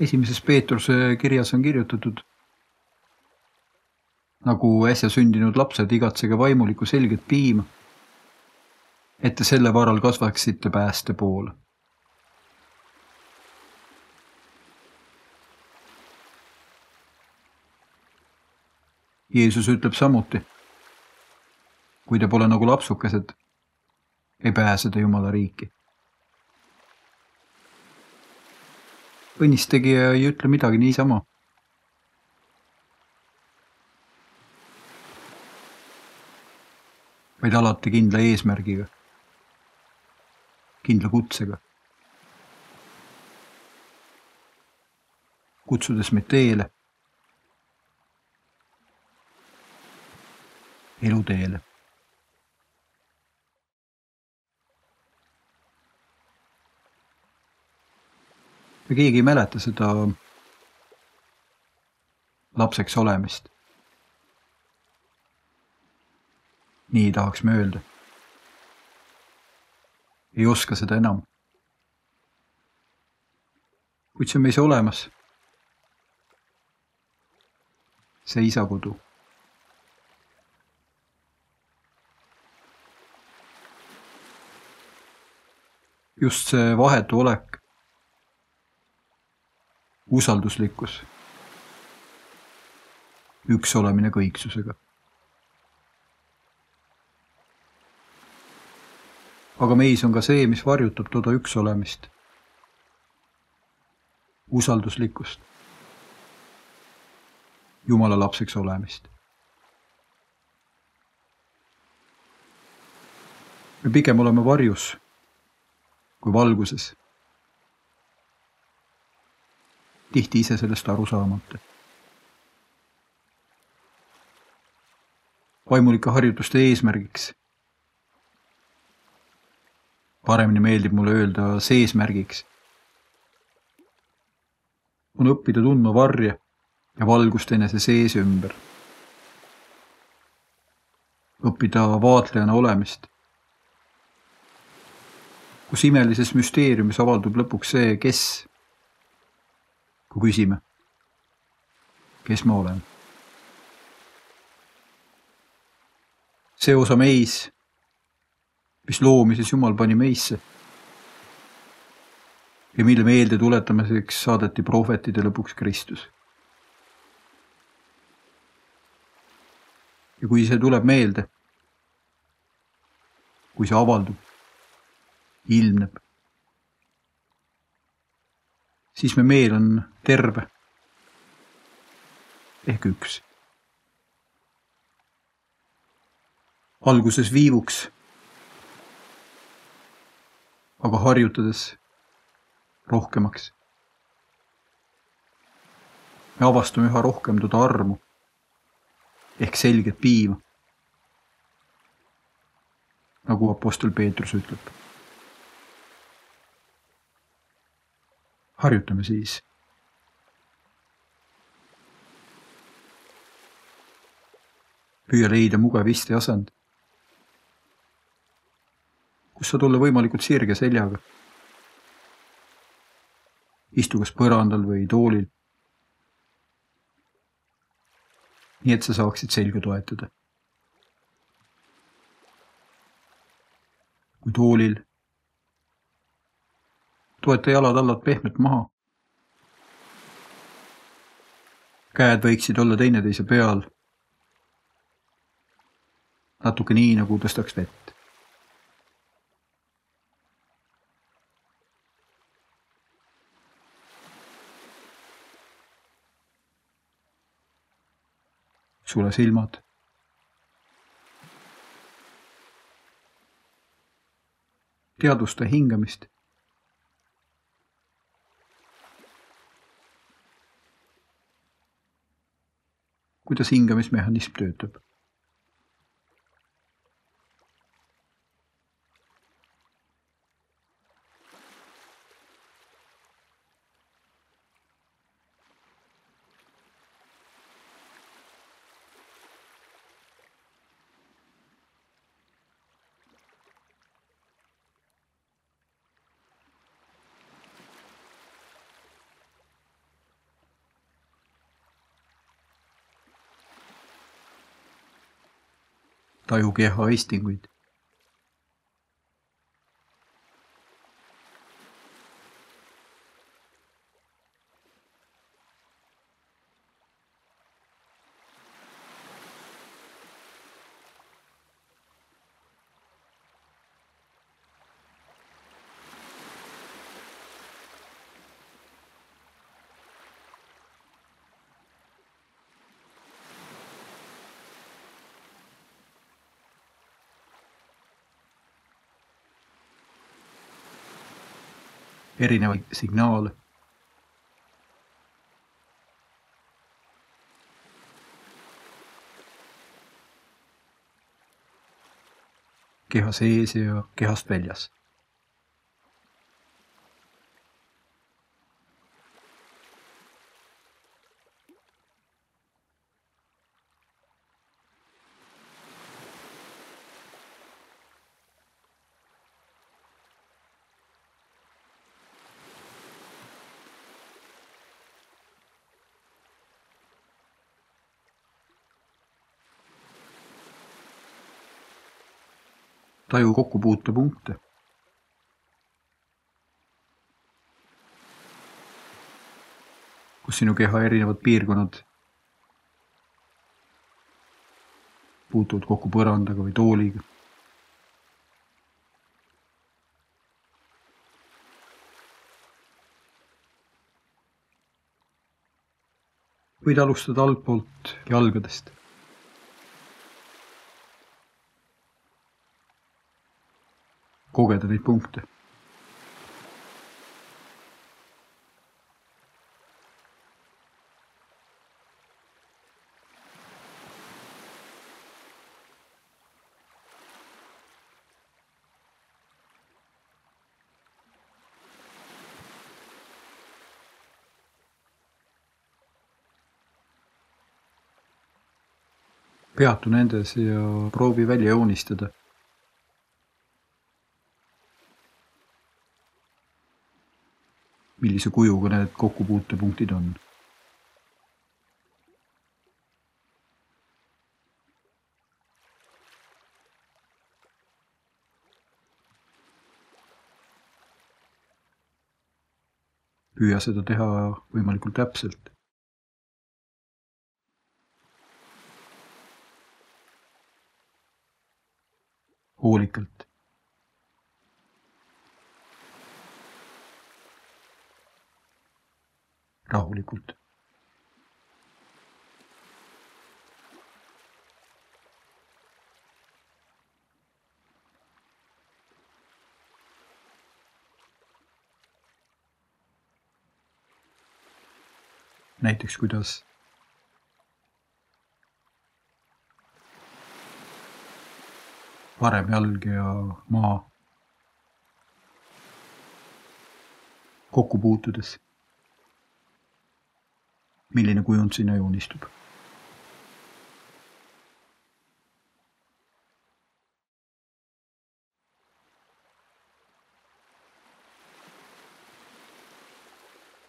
esimeses Peetruse kirjas on kirjutatud, nagu äsja sündinud lapsed, igatsege vaimulikku selget piima, et te selle varal kasvaksite pääste poole. Jeesus ütleb samuti, kui te pole nagu lapsukesed, ei pääse te Jumala riiki õnnistegija ei ütle midagi niisama. vaid alati kindla eesmärgiga, kindla kutsega. kutsudes meid teele, eluteele ja keegi ei mäleta seda lapseks olemist. nii tahaks me öelda. ei oska seda enam. kuid see on meis olemas. see isakodu. just see vahetu olek usalduslikkus, üks olemine kõiksusega. aga meis on ka see, mis varjutab toda üks olemist, usalduslikkust, Jumala lapseks olemist. me pigem oleme varjus kui valguses tihti ise sellest aru saamata. vaimulike harjutuste eesmärgiks. paremini meeldib mulle öelda seesmärgiks. on õppida tundma varje ja valgust enese sees ümber. õppida vaatlejana olemist kus imelises müsteeriumis avaldub lõpuks see, kes kui küsime, kes ma olen. see osa meis, mis loomises Jumal pani meisse ja mille meelde tuletamiseks saadeti prohvetide lõpuks Kristus. ja kui see tuleb meelde, kui see avaldub, ilmneb siis me meel on terve ehk üks. alguses viivuks, aga harjutades rohkemaks. me avastame üha rohkem toda armu ehk selget piima. nagu Apostel Peetrus ütleb harjutame siis. püüa leida mugav isteasend, kus saad olla võimalikult sirge seljaga. istu kas põrandal või toolil. nii et sa saaksid selga toetada. kui toolil toeta jalad allad pehmelt maha. käed võiksid olla teineteise peal. natuke nii, nagu tõstaks vett. sule silmad teadvusta hingamist kuidas hingamismehhanism töötab. Taju keha istinguid. Erinevaid signaale. keha sees ja kehast väljas taju kokkupuutepunkte. kus sinu keha erinevad piirkonnad puutuvad kokku põrandaga või tooliga. võid alustada altpoolt jalgadest kogeda neid punkte. peatu nendes ja proovi välja joonistada millise kujuga need kokkupuutepunktid on. püüa seda teha võimalikult täpselt. hoolikalt. Rahulikult. näiteks kuidas? Parem jalg ja maa. Kokku puutudes milline kujund sinna joonistub.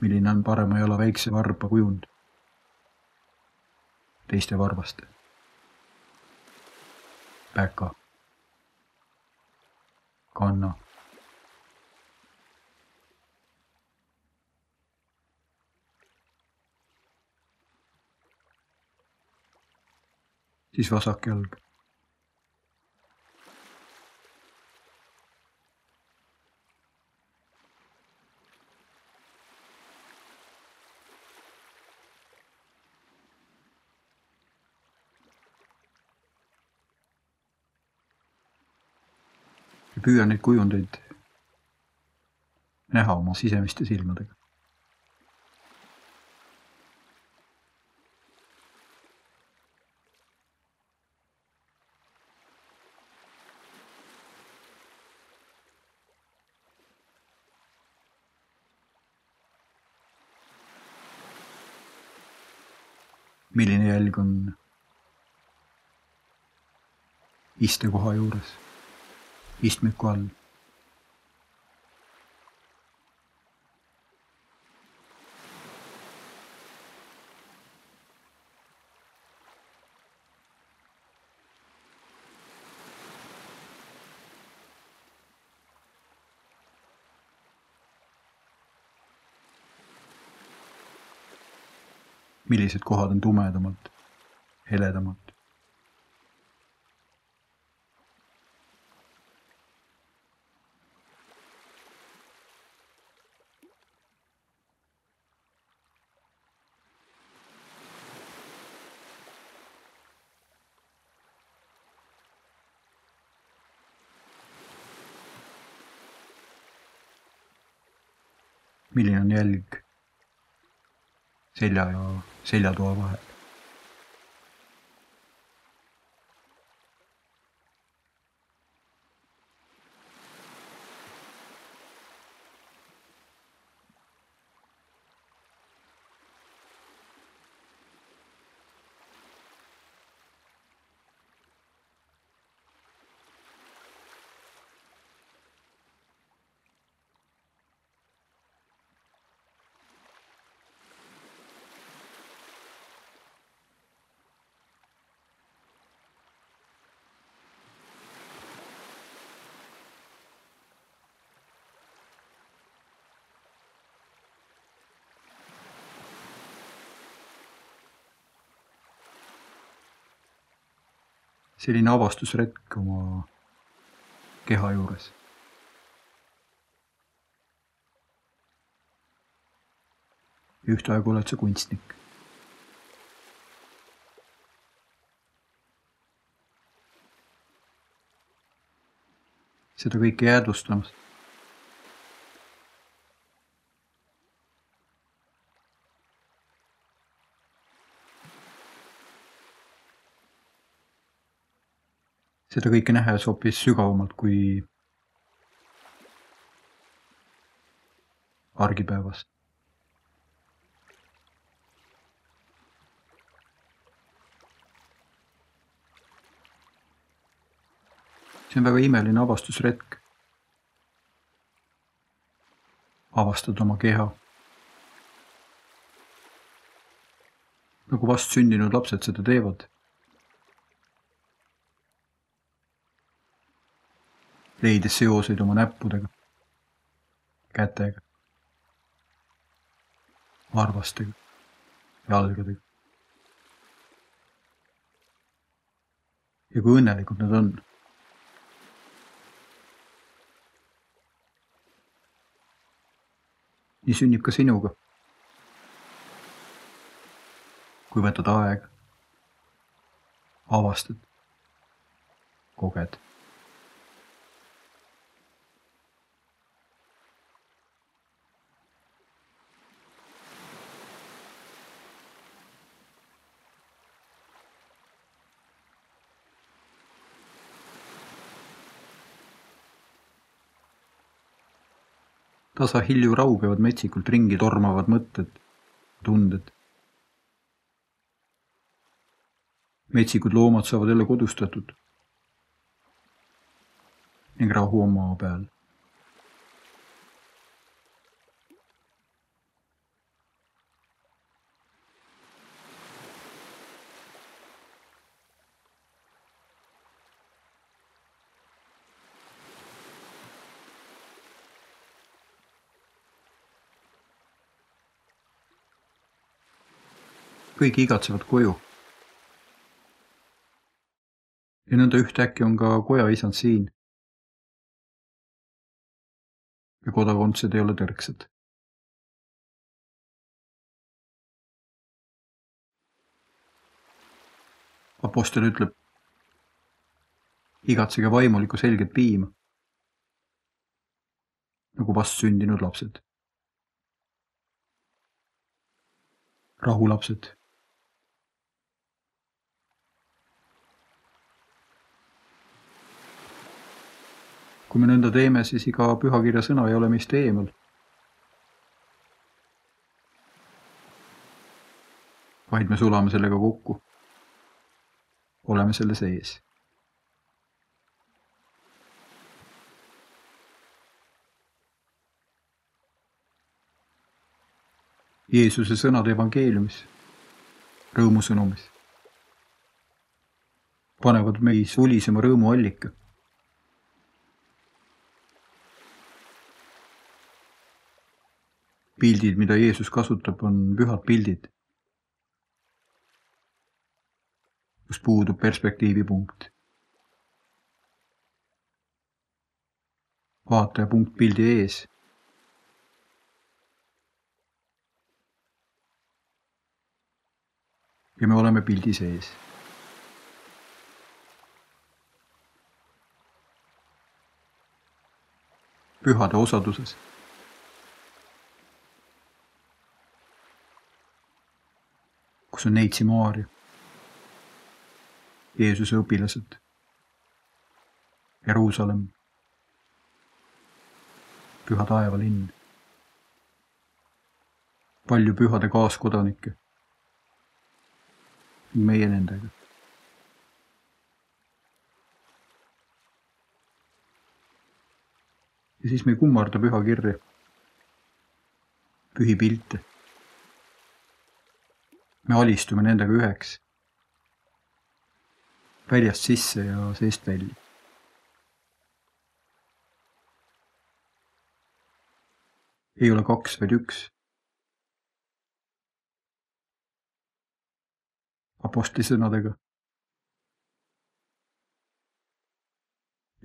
milline on parema jala väikse varba kujund teiste varvaste. päka, kanna siis vasak jalg. ja püüa neid kujundeid näha oma sisemiste silmadega. Milline jälg on istekoha juures, istmiku all. Millised kohad on tumedamad, heledamad. milline on jälg selja ja seljatoa vahel. Selline avastusretk oma keha juures. ja ühtaegu oled sa kunstnik. seda kõike jäädvustamas seda kõike nähes hoopis sügavamalt kui argipäevas. see on väga imeline avastusretk. avastad oma keha. nagu vastsündinud lapsed seda teevad leides seoseid oma näppudega, kätega, varvastega, jalgadega. ja kui õnnelikud nad on. nii sünnib ka sinuga. kui võtad aega, avastad, koged tasahilju raugevad metsikult ringi tormavad mõtted, tunded. metsikud loomad saavad jälle kodustatud ning rahu on maa peal kõik igatsevad koju. ja nõnda ühtäkki on ka kojaisand siin. ja kodakondsed ei ole tõrksad. Apostel ütleb, igatsege vaimulikku selget piima, nagu vastsündinud lapsed. rahulapsed kui me nõnda teeme, siis iga pühakirja sõna ei ole meist eemal. vaid me sulame sellega kokku. oleme selle sees. Jeesuse sõnad evangeeliumis, rõõmusõnumis panevad meis ulisema rõõmu pildid, mida Jeesus kasutab, on pühad pildid. kus puudub perspektiivipunkt. vaataja punkt pildi ees. ja me oleme pildi sees pühade osaduses. Kus on Neitsi Maarja, Jeesuse õpilased, Jeruusalemm, püha taevalinn, palju pühade kaaskodanikke, meie nendega. Ja siis me ei kummarda pühakirja, pühi pilte. Me alistume nendega üheks, väljast sisse ja seest välja. ei ole kaks, vaid üks. Apostli sõnadega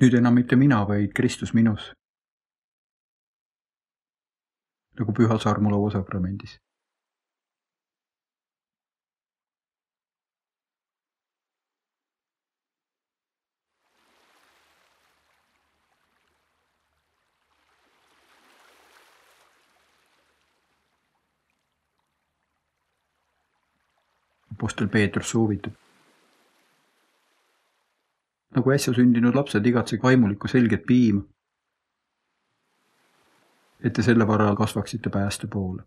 nüüd enam mitte mina, vaid Kristus minus nagu pühas armulaua sakramendis. Apostel Peetrus soovitab. nagu äsja sündinud lapsed igatsege vaimulikku selget piima et te selle varal kasvaksite pääste poole.